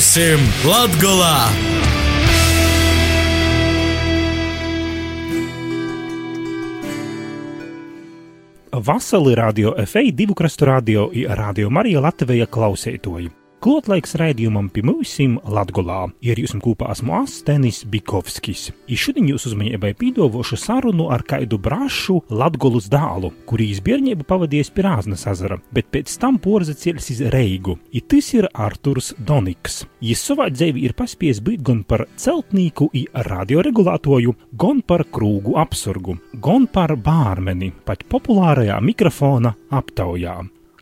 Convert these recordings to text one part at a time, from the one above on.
Būsim Latgolā! Vasali radio FA divu krastu radio i radio Marija Latvija klausētoji. Klotlaiks raidījumam pie mūsim Latgolā ir jūs kopā esmu Astenis Bikovskis. I šodien jūs uzmanībai pīdovošu sarunu ar kaidu brašu Latgolus dālu, kurīs bērnību pavadījis pie Rāznas azara, bet pēc tam porza ceļas iz Reigu. I tas ir Arturs Doniks. Jis savā dzīvī ir paspies būt gan par celtnīku i radioregulātoju, gan par krūgu apsurgu, gan par bārmeni, pat populārajā mikrofona aptaujā.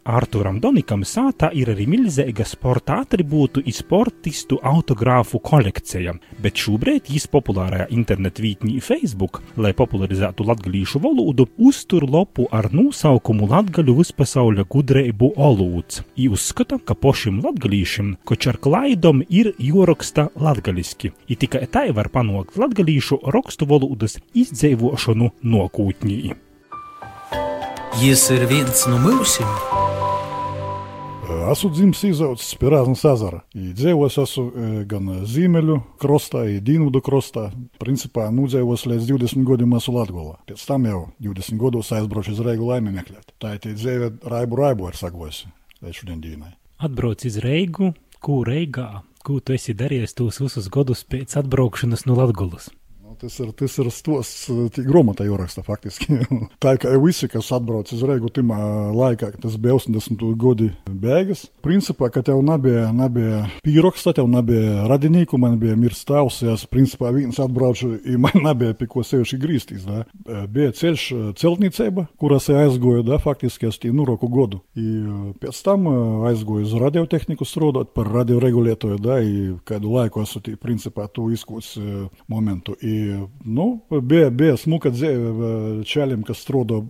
Arturam Donikam sātā ir arī milzīga sporta attribūtu un sportistu autogrāfu kolekcija, bet šobrīd viņš populārajā internetu vietnī Facebook, lai popularizētu latviešu valodu, uztur lopu ar nosaukumu Latviju vispasaules gudrību olūds. I uzskata, ka pošim latviešiem, koč ar klaidom ir joraksta latviski, i tikai tā var panākt latviešu rakstu valodas izdzīvošanu nokūtnī. Jis ir viens no mūsim! Esmu dzimis izaudzis pie Rāznas ezera. Dzīvos esmu gan Ziemeļu krastā, gan Dienvidu krastā. Principā nudzīvos līdz 20 gadiem esmu Latvijā. Pēc tam jau 20 gados aizbraucu uz Reigu laimi meklēt. Tā ir dzīve raibu raibu ar sagosi līdz šodien dienai. Atbrauc iz Reigu, ko Reigā, ko tu esi darījis tos visus gadus pēc atbraukšanas no Latgulas? Tas ir, tas ir stos, grāmatā jāraksta faktiski. tā kā visi, kas atbrauc uz Reigu timā laikā, tas bija 80. gadi beigas. Principā, ka tev nebija, nebija pīroksta, tev nebija radinīku, man bija mirs tavs, es principā viens atbraucu, man nebija pie ko sevišķi grīstīs. Da. Bija ceļš celtniecība, kuras aizgoja, da, faktiski es tī nuroku godu. I pēc tam aizgoju uz radiotehniku strādāt par radioregulētoju, da, i kādu laiku esmu principā, tu izkūts momentu. I i ну, bija, bija smuka dzīve čaļiem, kas strādā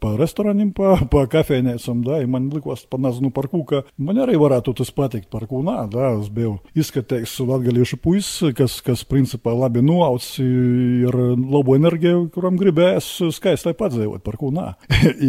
pa restorāniem, pa, pa kafejnīcām. Man likās, par naz, nu, par ko, ka man arī varētu tas patikt, par ko nā. Da, es biju izskatījis latgaliešu puisi, kas, kas principā labi noauts, ir labo enerģiju, kuram gribēs skaistai padzīvot, par ko nā.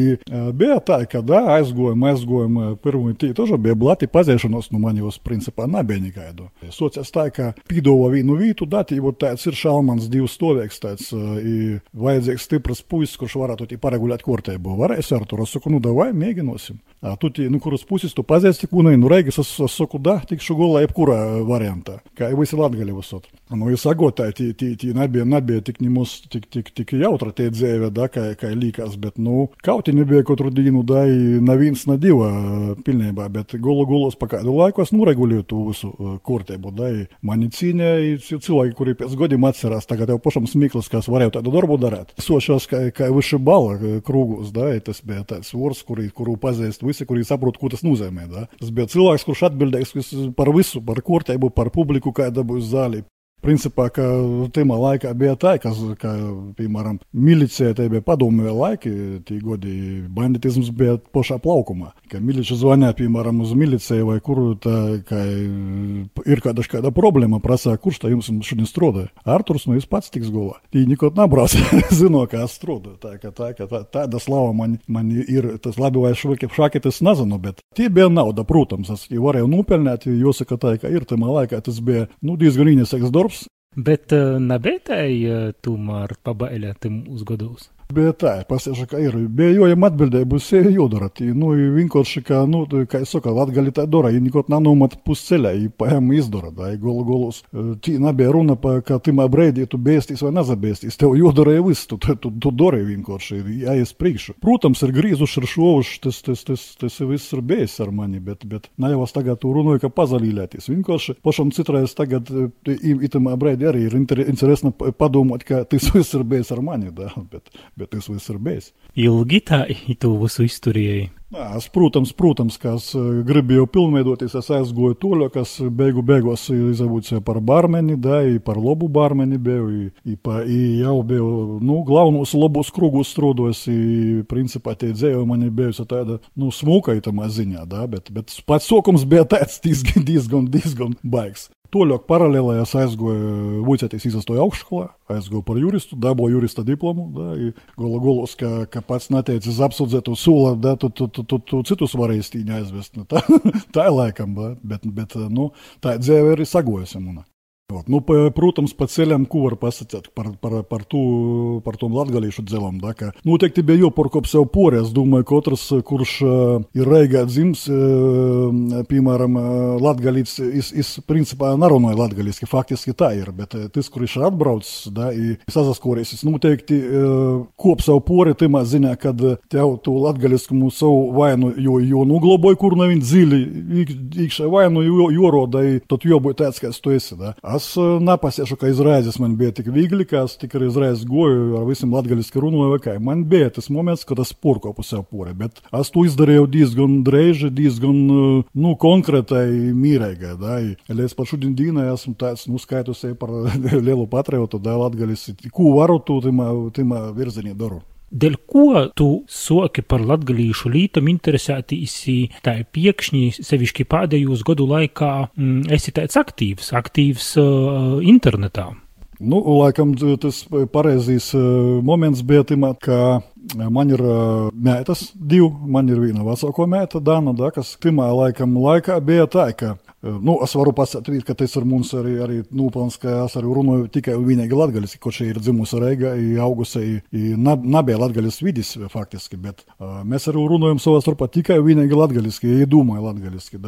I bija tā, ka da, aizgojam, aizgojam, pirmo tī, toža bija blati pazēšanos, nu man jūs principā nebija nekaidu. Sociāls tā, ka pīdova vīnu vītu, da, tī, tāds ir šalmans divi stāvīgs, tāds uh, vajadzīgs stiprs puisis, kurš varētu paregulēt kārtību. Varēs ar to saku, nu, davai, mēģināsim. A tu, tī, nu, kuras puses tu pazīsti, kūnai, nu, reigas, es, es saku, da, tikšu gulā jebkurā variantā, kā jau visi latgali visot. Nu, es sagotāju, tī, tī, tī nebija, nebija tik nemus, tik, tik, tik jautra tie dzēve, da, kā, kā līkās, bet, nu, kauti nebija katru dienu, da, neviens, ne diva pilnībā, bet gulu gulos pa kādu laiku es noregulēju to visu kārtību, da, mani cīņa, cilvēki, kuri pēc godiem atcerās, tagad jau pašam smiklis, kas varēja tādu darbu darīt. Sošos, kā, kā viši bala krūgus, da, tas bija tāds vors, kuri, kuru pazīst visi, kuri saprot, ko tas nozīmē. Da? Tas bija cilvēks, kurš atbildīgs par visu, par kārtību, par publiku, kāda būs zāle. Principā, ka tajā laikā bija tā, ka, ka piemēram, milicija te bija padomju laiki, tie godi banditisms bija pašā plaukumā. Ka milicija zvanīja, piemēram, uz miliciju vai kur tā, ka ir kāda, kāda problēma, prasā, kurš tā jums šodien strādā. Arturs, nu jūs pats tiks galā. Tī nekot nebrauc, zino, kā es strādāju. Tā, ka tā, ka tā, tāda slava man, man ir, tas labi vai švaki, švaki tas nezinu, bet tie bija nauda, protams, es varēju nopelnīt, jāsaka tā, ka ir tajā laikā tas bija, nu, diezgan īņaseks darbs. Bet uh, nebija tā, ja tomēr pabailētim uz gados. Bija tā, pasiešu, ka ir. Bija jau jām atbildēja, būs sevi jodara. Tī, nu, vienkārši, kā, nu, kā es saku, latgali tā dara, ja nekot nanomat pusceļā, ja paēm izdara, da, golu golus. Tī nebija runa pa, ka timā breidī tu bēstīs vai nezabēstīs. Tev jodara jau viss, tu, tu, tu, tu dari vienkārši, jāies priekšu. Protams, ir grīzuši ar šovuši, tas, tas, tas, tas viss ir bijis ar mani, bet, bet ne jau es tagad tu runāju, ka pazalīlēties. Vienkārši pašam citreiz tagad, itamā breidī arī ir interesanti padomāt, ka tas viss ir bijis ar mani, da, bet, bet tas viss ir bijis. Ilgi tā, tu visu izturēji. Es, protams, protams, ka es gribēju pilnveidoties, es aizgoju to, kas beigu beigās izabūcija par barmeni, da, par labu barmeni biju, i, pa, i jau biju, nu, galvenos labos krūgus strūdos, i, principā, tie dzējo mani bijusi tāda, nu, smuka itamā ziņā, da, bet, bet pats sokums bija tāds diezgan, diezgan, diezgan baigs. Toļāk paralēlē es aizgoju Vuicēties izsastoju augšskolā, aizgoju par juristu, dabūju jurista diplomu, da, i gola golos, ka, ka pats neteicis apsūdzēto sula, da, tu, tu, tu, tu, tu citus varēji stīņā aizvest. Nu, tā, tā ir laikam, da, bet, bet, nu, tā dzēve arī sagojusi manā. Ot, nu, pa, protams, pa ceļam, ko var pasakāt par, par, par, tu, par tom latgalīšu dzelom. Da, ka, noteikti bija jāporkop sev pori. Es domāju, ka katrs, kurš uh, ir Reigā dzims, uh, piemēram, latgalīts, is, is principā narunāja latgalīski, faktiski tā ir, bet uh, tas, kurš ir atbraucis, da, i sazaskories, es noteikti uh, kop sev pori, timā ziņā, kad tev tu latgalīskumu savu vainu, jo, jo nugloboja, kur nav viņa dziļi, iekšā vainu, jo, jo rodai, tad jau būtu tāds, kāds tu esi. Da. Es nepasiešu, ka izraizes man bija tik viegli, ka es tikai izraizes goju ar visiem latgaļiski runāju, vai kā. Man bija tas moments, kad es porkopu sev pori, bet es to izdarīju diezgan dreiži, diezgan, nu, konkrētai mīrēgai, da. Līdz pat šodien dīnai esmu tāds, nu, skaitos par lielu patriotu, da, latgaļis, ko varu tu timā, timā virzienī daru. Dēļ ko tu soki par latgalīšu lītam interesētīsi tā piekšņi, sevišķi pēdējos gadu laikā, mm, esi tāds aktīvs, aktīvs uh, internetā? Nu, laikam tas pareizīs moments bija timā, ka man ir mētas divi, man ir viena vecāko mēta, Dana, da, kas timā laikam laikā bija tā, ka Nu, es varu pasakāt, ka tas ir mums arī, arī nopelns, ka es arī runāju tikai un vienīgi latgaļiski, ko šī ir dzimusi Reiga, augusi, nebija latgaļas vidis faktiski, bet uh, mēs arī runājam savā starpā tikai un vienīgi latgaļiski, ja domāju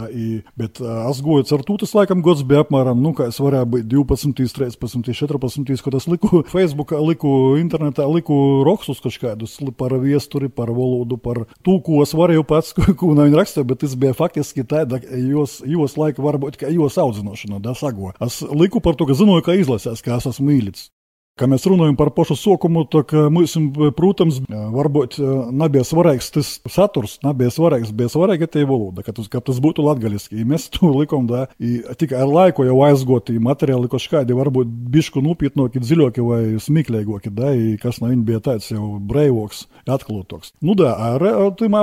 i, bet uh, es goju ar to, tas laikam gods bija apmēram, nu, kā es varēju būt 12, 13, 14, kad es liku Facebookā, liku internetā, liku rakstus kaut kādus par viesturi, par valodu, par to, ko es varēju pats, ko, ko viņi rakstīja, bet tas bija faktiski tā, jos, jos laika varbūt kā jūsu audzināšana, da sago. Es liku par to, ka zināju, ka izlasēs, ka es esmu mīlīts. Pašu sokumu, tad mums, protams, varbūt nebija svarīgs tas saturs, nebija svarīgs, bija svarīga tie valoda, ka tas, ka tas būtu latgaliski. Mēs to likām, da, tikai ar laiku jau aizgoti materiāli, ko šādi varbūt bišku nopietnoki, dziļoki vai smieklīgoki, da, kas no viņa bija tāds jau breivoks, atklātoks. Nu, da, ar, tīmā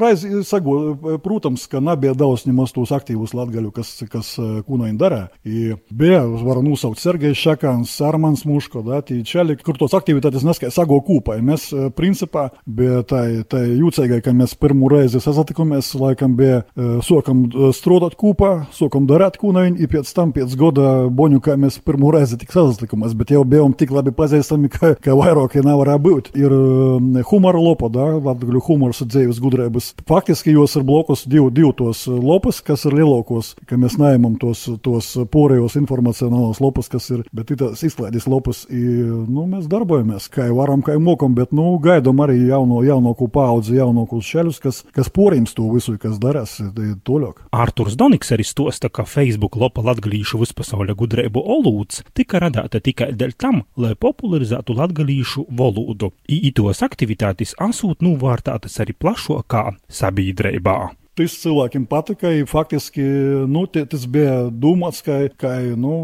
reiz sago, protams, ka nebija daudz nemaz tos aktīvus latgaļu, kas, kas ko no viņa darīja. Bija, varu nosaukt Sergejs Šakāns, Armans Muško, da, tī čeli, kur tos aktivitātes neskai sago kūpai. Mēs, principā, bija tai, tai jūcīgai, ka mēs pirmo reizi sasatikamies, laikam bija sokam strādāt kūpā, sokam darīt kūnaini, un pēc tam, pēc gada boņu, kā mēs pirmo reizi tik sasatikamies, bet jau bijām tik labi pazīstami, ka, ka vairāk nevarēja būt. Ir humora lopa, da, latgaļu humors dzīves gudrības. Faktiski jos ir blokus divu, divu tos lopas, kas ir lielākos, ka mēs neimam tos, tos porējos informacionālos lopas, kas ir, bet tas izklaides lopas I, nu, mēs darbojamies, kā varam, kā mokam, bet nu, gaidām arī jauno, jaunāko paudzi, jaunākos šeļus, kas, kas porims to visu, kas darās toļāk. Arturs Doniks arī stosta, ka Facebook lopa latgalīšu vispasauļa gudrību olūds tika radāta tikai dēļ tam, lai popularizētu latgalīšu valodu. I itos aktivitātes asūt novārtātas arī plašākā sabiedrībā tas cilvēkiem patika. Faktiski nu, tas bija domāts, ka, ka nu,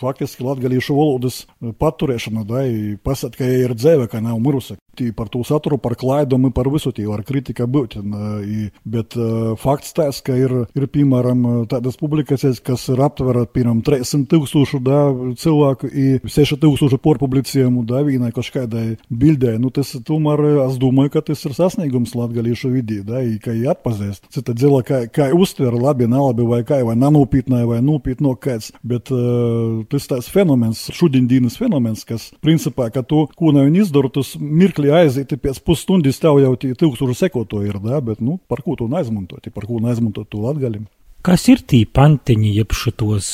faktiski latgalīšu valodas paturēšana, da, pasat, ka ir dzēve, ka nav mirusi. Par to saturu, par klaidām, par visu tī var kritika būt. Bet fakts tāds, ka ir, ir piemēram, tādas publikācijas, kas ir aptvera piemēram 300 tūkstošu da, cilvēku, 6 tūkstošu porpublicējumu, da, vienai kaut kādai bildē. Nu, tas tomēr, es domāju, ka tas ir sasniegums latgalīšu vidī, da, ka ir atpazīst spriest. Cita dzila, kā, kā uztver, labi, nelabi, vai kā, vai nanūpītnē, vai nūpītno kāds. Bet uh, tas tāds fenomens, šodienas fenomens, kas principā, ka tu kūna un izdaru, tas mirkli aiziet, pēc pusstundas tev jau tie tūkstoši sekoto ir, da, bet, nu, par ko tu neizmantot, par ko neizmantot to latgaļim. Kas ir tī panteņi, jeb šitos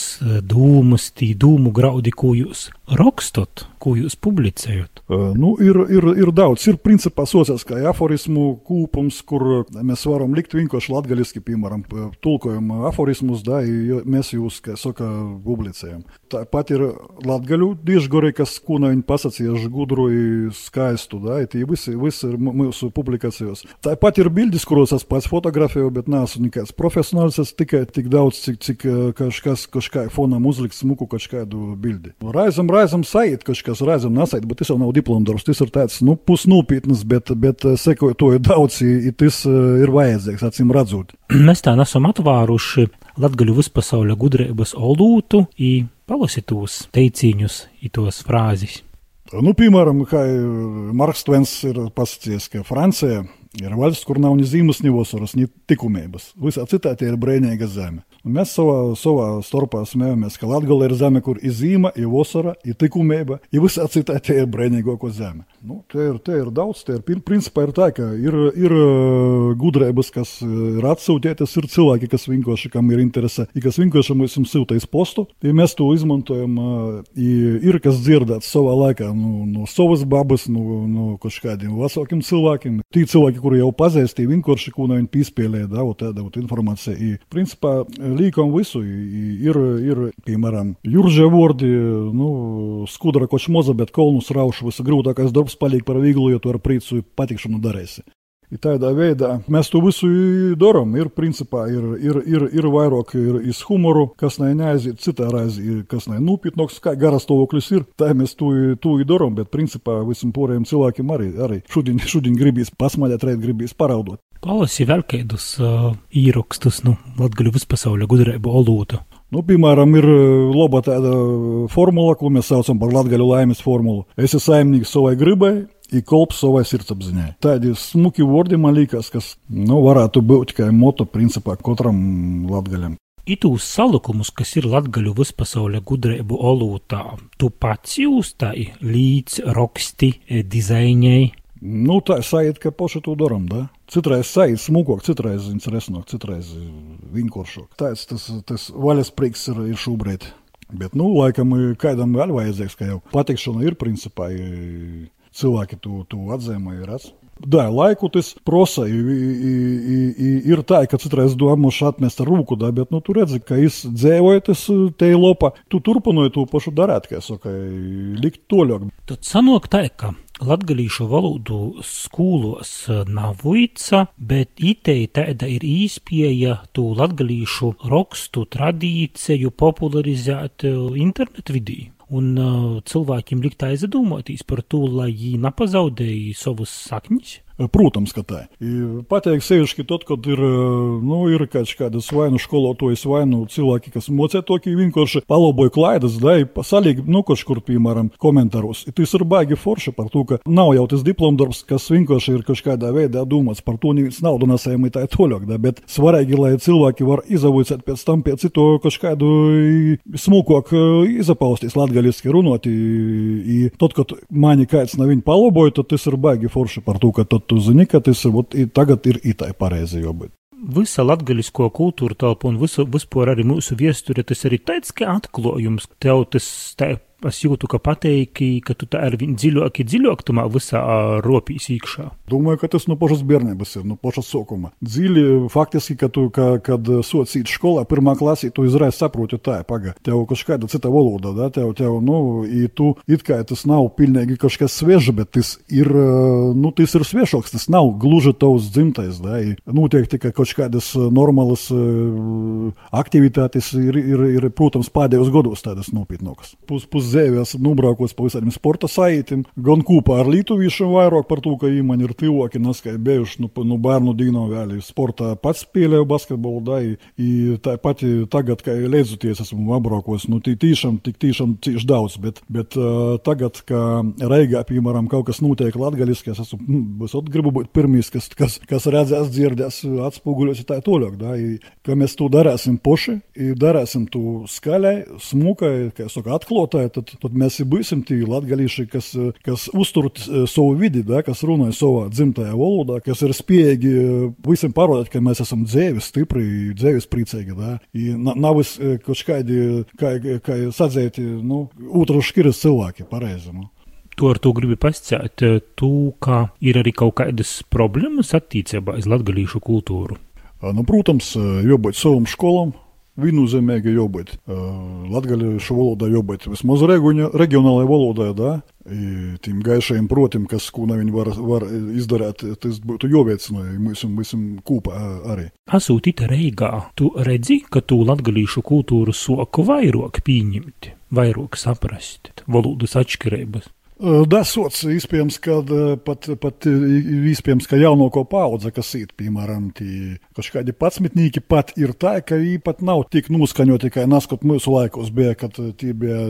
dūmus, tī dūmu graudi, ko jūs rakstot, ko jūs publicējat? Uh, nu, ir, ir, ir daudz. Ir principā sociāls kā aforismu kūpums, kur mēs varam likt vienkārši latgaliski, piemēram, tulkojam aforismus, da, mēs jūs, kā saka, publicējam. Tāpat ir latgaļu diešgori, kas, ko no viņi pasacījuši gudru, skaistu, da, tie visi, visi ir mūsu publikācijos. Tāpat ir bildes, kuros es pats fotografēju, bet neesmu nekāds profesionāls, es tikai tik daudz, cik, cik kažkas, kažkai fonam uzlikt smuku kažkādu bildi. Raizam, raizam sajūt, kažkas raizam nesait, bet tas jau nav diplomdarbs. Tas ir tāds nu, pusnopietns, bet, bet eh, sekojotoju daudz, ja tas eh, ir vajadzīgs, acīm redzot. Mēs tā nesam atvēruši latgaļu vispasauļa gudrības olūtu i palasitūs teicīņus i tos frāzis. Nu, piemēram, kā Marks Tvens ir pasakījis, ka Francija ir valsts, kur nav ne zīmes, ne vasaras, ne tikumības. Visā citādi ir brīvīga zeme. Un mēs savā, savā starpā smējamies, ka Latvija ir zeme, kur ir zīme, ir vasara, ir tikumība, ir visā citādi ir brīvīgāko zeme. Nu, te, ir, te ir daudz, te ir principā ir tā, ka ir, ir gudrības, kas ir atsūtītas, ir cilvēki, kas vienkārši kam ir interese, ir kas vienkārši mums sūtīs postu, ja mēs to izmantojam, ir kas dzirdēts savā laikā no, no savas babas, no, no kaut kādiem vecākiem cilvēkiem. Tie cilvēki, kuri jau pazīstīja vienkārši, ko viņi pīspēlēja, da, tāda informācija. I, principā, līkam visu, i, ir, ir, piemēram, jūrža vordi, nu, skudra koč moza, bet kolnus raušu, visa grūtākais darbs paliek par vieglu, jo tu ar prīcu patikšanu darēsi. I tādā veidā mēs to visu darām. Ir, principā, ir, ir, ir, ir vairāk ir iz humoru, kas ne neaiziet, citā reizi, kas ne nopietnāks, kā garas stāvoklis ir. Tā mēs to, to darām, bet, principā, visam pārējiem cilvēkiem arī, arī šodien, šodien gribīs pasmaļāt, reit gribīs paraudot. Palasi vēl kādus uh, īrakstus, nu, latgaļu vispasauļa gudrību olūtu. Nu, piemēram, ir laba tāda formula, ko mēs saucam par latgaļu laimes formulu. Esi saimnieks savai gribai, и kolps savai sirdsapziņai. Tādi smuki vārdi man liekas, kas nu, varētu būt tikai moto principā katram latgaļam. Itūs salukumus, kas ir latgaļu vispasauļa gudrību olūtā, tu pats jūs tā līdz roksti dizaiņai? Nu, tā ir sajūta, ka paši to darām. Da? Citreiz sajūta smukāk, citreiz interesantāk, citreiz vienkāršāk. Tāds tas, tas vaļas prieks ir, ir šobrīd. Bet, nu, laikam, kādam vēl vajadzīgs, ka jau patikšana ir principā cilvēki to, to atzīmē, redz. Да, laiku tas prasa, i, i, i, ir tā, ka citreiz domāšu atmest rūku, da, bet, nu, tu redzi, ka es dzēvoju tas te lopa, tu turpinoji to pašu darēt, kā saka, likt toļāk. Tad sanok tā, ka latgalīšu valodu skūlos nav vica, bet itei tāda ir īspēja tu latgalīšu rakstu tradīciju popularizēt internetu vidī un uh, cilvēkiem likt aizdomāties par to, lai viņi nepazaudēja savus sakņus. Protams, ka tā. Pateikt sevišķi tad, kad ir, nu, ir kādas vai nu skolotojas, vai nu cilvēki, kas mocē to, ka vienkārši palaboja klaidas, da, salīgi, nu, kaut kur, piemēram, komentāros. I tas ir baigi forši par to, ka nav jau tas diplomdarbs, kas vienkārši ir kaut kādā veidā domāts par to, neviens naudu nesējami tā toļāk, da, bet svarīgi, lai cilvēki var izavoicēt pēc tam pēc cito kaut kādu smūkok izapausties latgaliski runot. I, i tad, kad mani kāds nav viņa palaboja, tad tas ir baigi forši par to, ka tad tu zini, ka tas ot, tagad ir itai pareizi jābūt. Visa latgaļisko kultūra telpa un visu, vispār arī mūsu viesture, tas arī tāds kā atklājums. Tev tas tā es jūtu, ka pateiki, ka tu tā ar viņu dziļāk, dziļāk tamā visā ropīs iekšā. Domāju, ka tas no pašas bērnības ir, no pašas sākuma. Dziļi faktiski, ka tu, ka, kad socīt skolā, pirmā klasī, tu izreiz saproti, tā paga. Tev kaut kāda cita valoda, da? tev, tev, nu, i tu, it kā tas nav pilnīgi kaut kas sviežs, bet tas ir, nu, tas ir sviešāks, tas nav gluži tavs dzimtais, da? I noteikti, ka kaut kādas normālas aktivitātes ir, ir, ir, protams, pēdējos gados tādas nopietnākas. Pus, pus zēvi esam nobraukusi pa visādiem sporta saitiem, gan kopā ar lietuviešiem vairāk par to, ka viņi ir tuvāki, neskai bijuši nu, nu bērnu dīno vēl. Sportā pats spēlēju basketbolu, da, i tā pati tagad, kā leidzoties, esmu apbraukusi, nu, tīšām, tik tiešām cieši daudz, bet, bet uh, tagad, kā Reigā, piemēram, kaut kas notiek latgaliski, es esmu, mm, es gribu būt pirmīs, kas, kas, kas redzēs, dzirdēs, atspoguļos, tā toļāk, da, i, ka mēs to darāsim poši, i darāsim to skaļai, smukai, kā saka, atklātai, tad tad, tad mēs būsim tie latgalīši, kas, kas uztur eh, savu vidi, da, kas runā savā dzimtajā valodā, kas ir spējīgi eh, visiem parādīt, ka mēs esam dzēvis, stipri, dzēvis priecīgi. Da. I nav eh, kaut kādi, kā, kā sadzēti, nu, otru škiras cilvēki, pareizi. Nu. To ar to gribi pasciēt, tu, ka ir arī kaut kādas problēmas attīstībā uz latgalīšu kultūru. Nu, protams, jābūt savam skolam, viennozīmīgi jābūt. Latviešu valodā jābūt vismaz reģionālajai valodai, da? I tiem gaišajiem protim, kas ko viņi var, var izdarīt, tas būtu jāveicina mums visam kopā arī. Asūtīta Reigā, tu redzi, ka tu latgalīšu kultūru soku vairāk pieņemt, vairāk saprast, valodas atšķirības. Desots, iespējams, ka pat, pat iespējams, ka jaunāko paudze, kas ir, piemēram, tie kādi patsmitnieki, pat ir tā, ka viņi pat nav tik noskaņoti, kā naskot mūsu laikos bija, kad tie bija,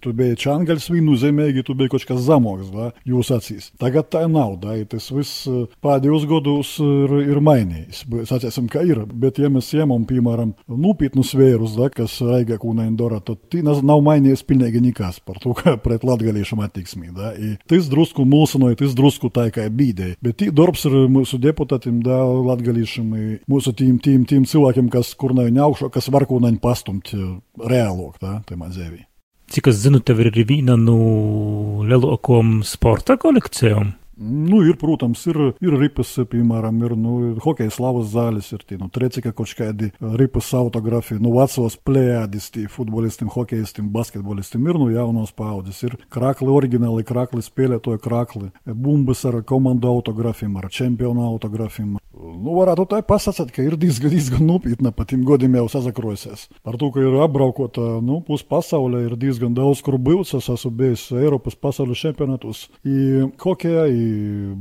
tu bija čangals viennozīmīgi, tu bija kaut kas zamoks, da, jūs acīs. Tagad tā nav, da, tas viss pēdējos gados ir, ir mainījis. Sacēsim, ka ir, bet ja mēs ņemam, piemēram, nopietnus vērus, da, kas Raiga kūnēn dara, tad nav mainījies pilnīgi nekas par to, kā pret latgaliešam attieksmi veiksmīgi. Da? I tas drusku mulsinoja, tas drusku tā kā bīdēja. Bet tī darbs ir mūsu deputātiem, da, latgalīšiem, mūsu tīm, tīm, tīm cilvēkiem, kas kur nav augšā, kas var ko naņ pastumt reālok, tā, tajā zēvī. Cik es zinu, tev ir arī viena no nu, lielākajām sporta kolekcijām. Nu, ir, protams, ir, ir ripas, piemēram, ir nu, hokeja slavas zāles, ir tie, nu, trecika kaut kādi ripas autografi, nu, vecos plējādis, tie futbolistiem, hokejistiem, basketbolistiem ir, nu, jaunos paudzes, ir krakli, oriģināli krakli, spēlētoja krakli, bumbas ar komandu autografiem, ar čempionu autografiem. Nu, varētu tā pasakāt, ka ir diezgan, diezgan nopietna pat tiem godiem jau sazakrojusies. Par to, ka ir apbraukota, nu, pus pasaulē ir diezgan daudz, kur bijis, es esmu bijis Eiropas pasaules čempionātos, i hokejā, i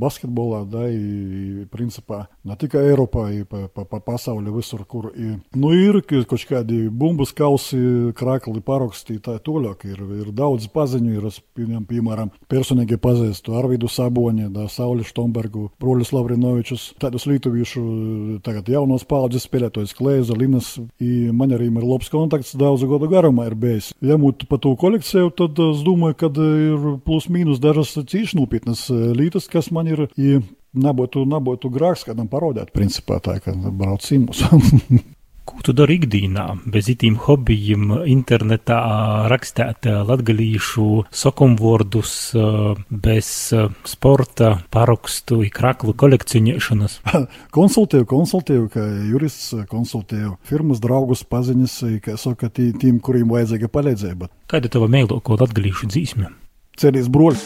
basketbolā, da, i, principā, ne tikai Eiropā, i pa, pa, pa pasauli visur, kur i, nu, ir kaut kādi bumbas kausi, krakli parakstīti, tā toļāk ir, ir daudz paziņu, ir, es, piemēram, personīgi pazīstu Arvidu Saboni, da, Sauli Štombergu, Broļus Lavrinovičus, tādus lietuviešu tagad jaunos paudzes spēlētājus Klēza, Linas, man arī ir labs kontakts daudzu gadu garumā ir bijis. Ja mūtu pa to kolekciju, tad es domāju, ka ir plus mīnus dažas cīši nopietnas lietas, kas man ir. Nebūtu, nebūtu grāks kādam parādīt, principā tā, ka brauc cimus. Ko tu dari ikdienā, bez itīm hobijiem, internetā rakstēt latgalīšu sokumvordus, bez sporta, parakstu, kraklu kolekcionēšanas? konsultēju, konsultēju, ka jurists konsultēju firmas draugus paziņas, ka saka tīm, kuriem vajadzīga palīdzība. Kāda tava mēloko latgalīšu dzīsme? Ceries broļs.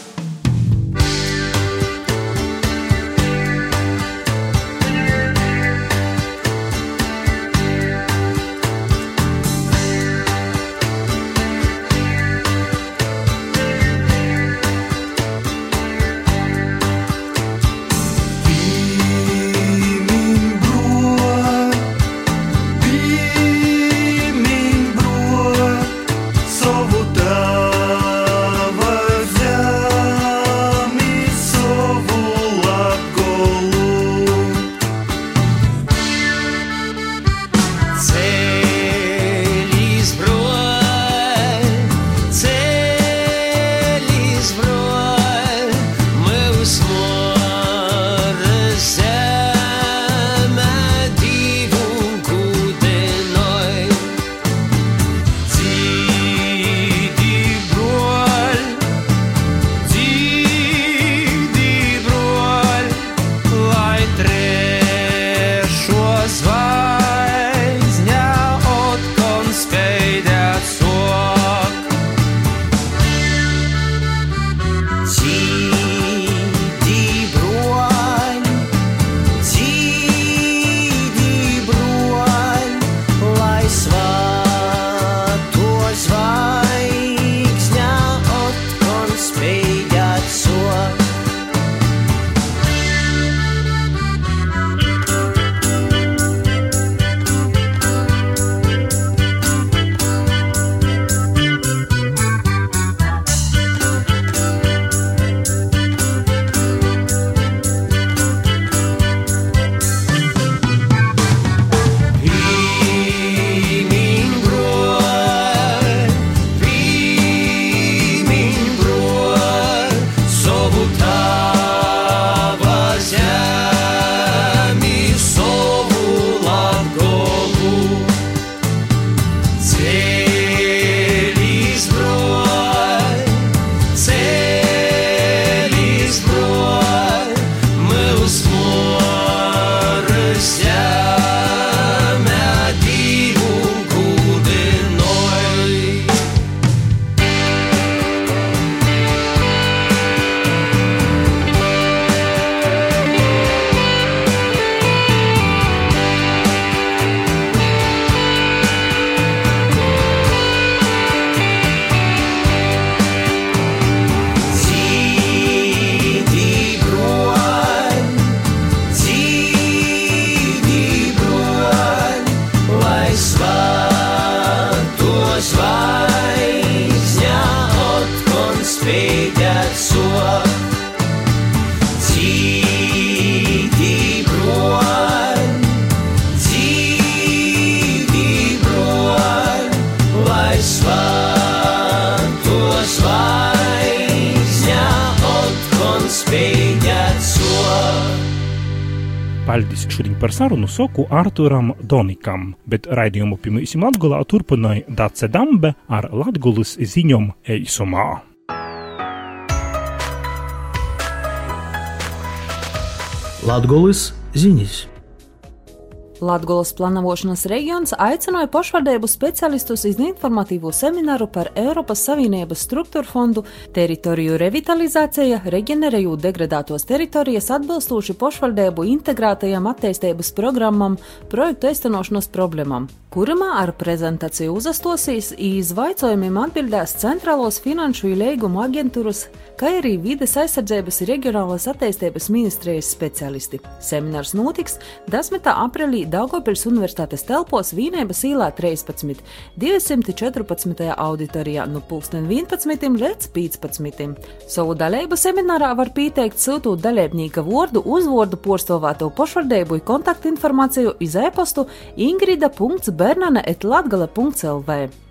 Par sarunu soku Arturam Donikam, bet raidījumu pirmīsim Latgolā turpināja Dace Dambe ar Latgulas ziņom eisumā. Latgolas ziņas. Latgolas planavošanas reģions aicināja pašvaldību specialistus iz informatīvo semināru par Eiropas Savienības struktūra fondu teritoriju revitalizācija, reģenerējot degradētos teritorijas atbilstoši pašvaldību integrētajām attīstības programmam, projektu īstenošanas problēmām kurumā ar prezentāciju uzastosīs izvaicojumiem atbildēs Centrālos finanšu līgumu aģentūras, kā arī vides aizsardzības reģionālās attīstības ministrijas speciālisti. Seminārs notiks 10. aprīlī Daugopils Universitātes telpos Vīnēbas īlā 13. 214. auditorijā no 11. līdz 15. Savu dalību seminārā var pieteikt sūtūt dalībnieka vārdu, uzvārdu, porstovāto pašvaldību kontaktinformāciju iz e-pastu ingrida.b bernane.latgale.lv.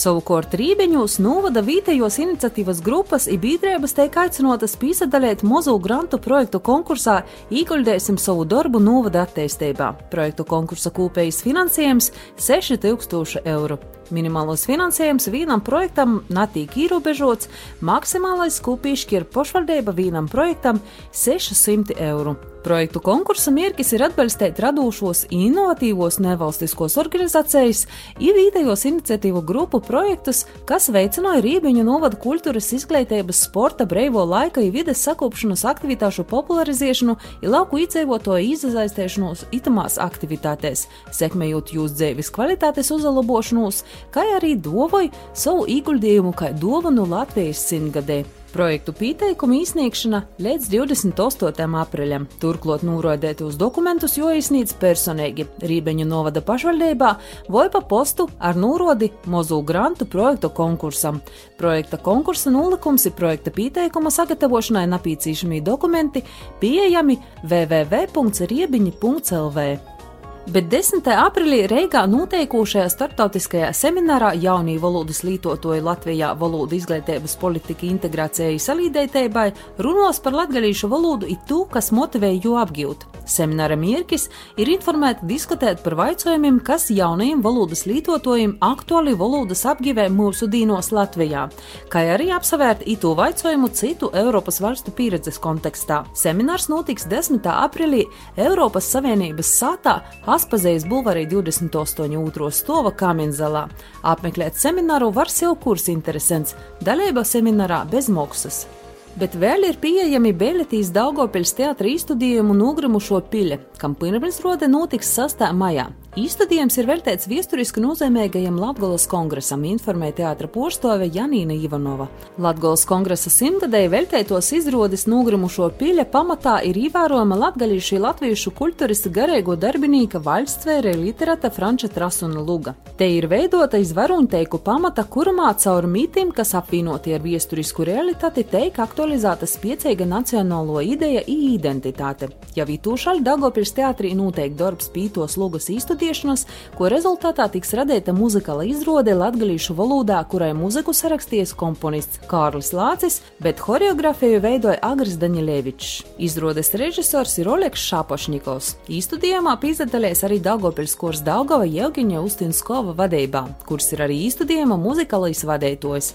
Savukārt Rībeņos novada vietējos iniciatīvas grupas ir biedrības tiek aicinātas piesaistīt mazu grantu projektu konkursā Īguldēsim savu darbu novada attīstībā. Projektu konkursa kopējais finansējums - 6000 eiro. Minimālos finansējums vienam projektam netiek ierobežots, maksimālais kopīšķi ir pašvaldība vienam projektam - 600 eiro. Projektu konkursa mērķis ir atbalstīt radošos, inovatīvos nevalstiskos organizācijas, ievītējos iniciatīvu grupu projektus, kas veicināja Rībiņu novada kultūras izglītības, sporta, brīvo laika un vides sakopšanas aktivitāšu popularizēšanu, ir lauku iedzīvotāju izasaistēšanos itamās aktivitātēs, sekmējot jūsu dzīves kvalitātes uzlabošanos, kā arī dovoju savu ieguldījumu kā dāvanu Latvijas simtgadē. Projektu pieteikumu izsniegšana līdz 28. aprīļam. Turklāt uz dokumentus, jo izsniedz personīgi Rībeņu novada pašvaldībā vai pa postu ar norodi Mozu grantu projektu konkursam. Projekta konkursa nolikums ir projekta pieteikuma sagatavošanai napīcīšamie dokumenti pieejami www.riebiņi.lv bet 10. aprīlī Reigā noteikošajā starptautiskajā seminārā Jaunī valodas lietotoju Latvijā valodu izglītības politika integrācijai salīdētībai runos par latgalīšu valodu it to, kas motivē jo apgūt. Semināra mērķis ir informēt, diskutēt par jautājumiem, kas jaunajiem valodas lietotājiem aktuāli valodas apguvē mūsu dīnos Latvijā, kā arī apsvērt itu jautājumu citu Eiropas valstu pieredzes kontekstā. Seminārs notiks 10. aprīlī Eiropas Savienības sātā Aspazējas bulvārī 28. otro stova Kamienzelā. Apmeklēt semināru var sev kurs interesants, dalība seminārā bez maksas bet vēl ir pieejami Beļģijas Daugopils teātra izstudējumu nogrimušo pile, kam pirmsrode notiks 6. maijā. Īstudījums ir veltīts vēsturiski nozīmīgajam Latvijas kongresam, informēja teātra porcelāne Janīna Ivanova. Latvijas kongresa simtgadēji veltītos izrādes nogrimušo pīļa pamatā ir ievērojama latgaļīšu latviešu kultūristu garīgo darbinīka valstsvēre literāta Franča Trasuna Luga. Te ir veidota iz varuņteiku pamata, kurumā caur mītīm, kas apvienoti ar vēsturisku realitāti, teik aktualizēta spiecīga nacionālo ideja i identitāte. Jau itūšaļ Dagopils teātrī noteikti darbs pītos lugas īstudījums studēšanas, ko rezultātā tiks radīta muzikāla izrāde latviešu valodā, kurai muziku sarakstījis komponists Kārlis Lācis, bet choreogrāfiju veidoja Agris Daņļevičs. Izrādes režisors ir Oleks Šapošņikovs. Īstudījumā piedalījās arī Daugopils kurs Daugava Jevgiņa Ustinskova vadībā, kurs ir arī īstudījuma muzikālais vadītājs.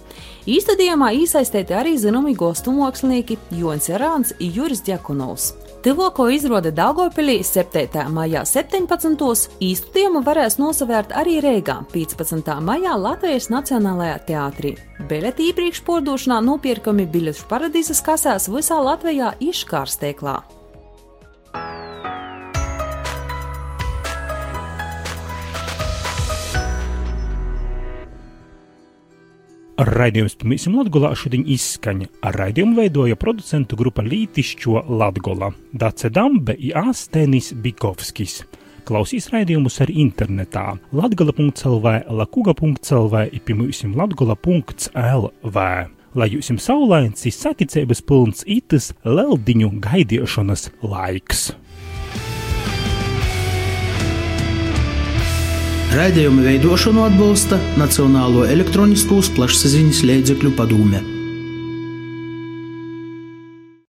Īstudījumā iesaistīti arī zināmi gostu mākslinieki Jons Rāns un Juris Djakunovs. Tuvāko izrāde Daugopilī 7. maijā 17. īstudījumu varēs nosavērt arī Rīgā 15. maijā Latvijas Nacionālajā teātrī. Biļeti iepriekš pārdošanā nopirkami biļešu paradīzes kasēs visā Latvijā izkārsteiklā. Raidījums Pamīsim Latgolā šodien izskaņa. Ar raidījumu veidoja producentu grupa Lītišķo Latgola, Dace Dambe i Āstenis Bikovskis. Klausīs raidījumus arī internetā latgala.lv, lakuga.lv i pamīsim latgola.lv. Lai jums saulains, saticības pilns itis leldiņu gaidīšanas laiks. Raidījumu veidošanu atbalsta Nacionālo elektroniskos plašsaziņas līdzekļu padome.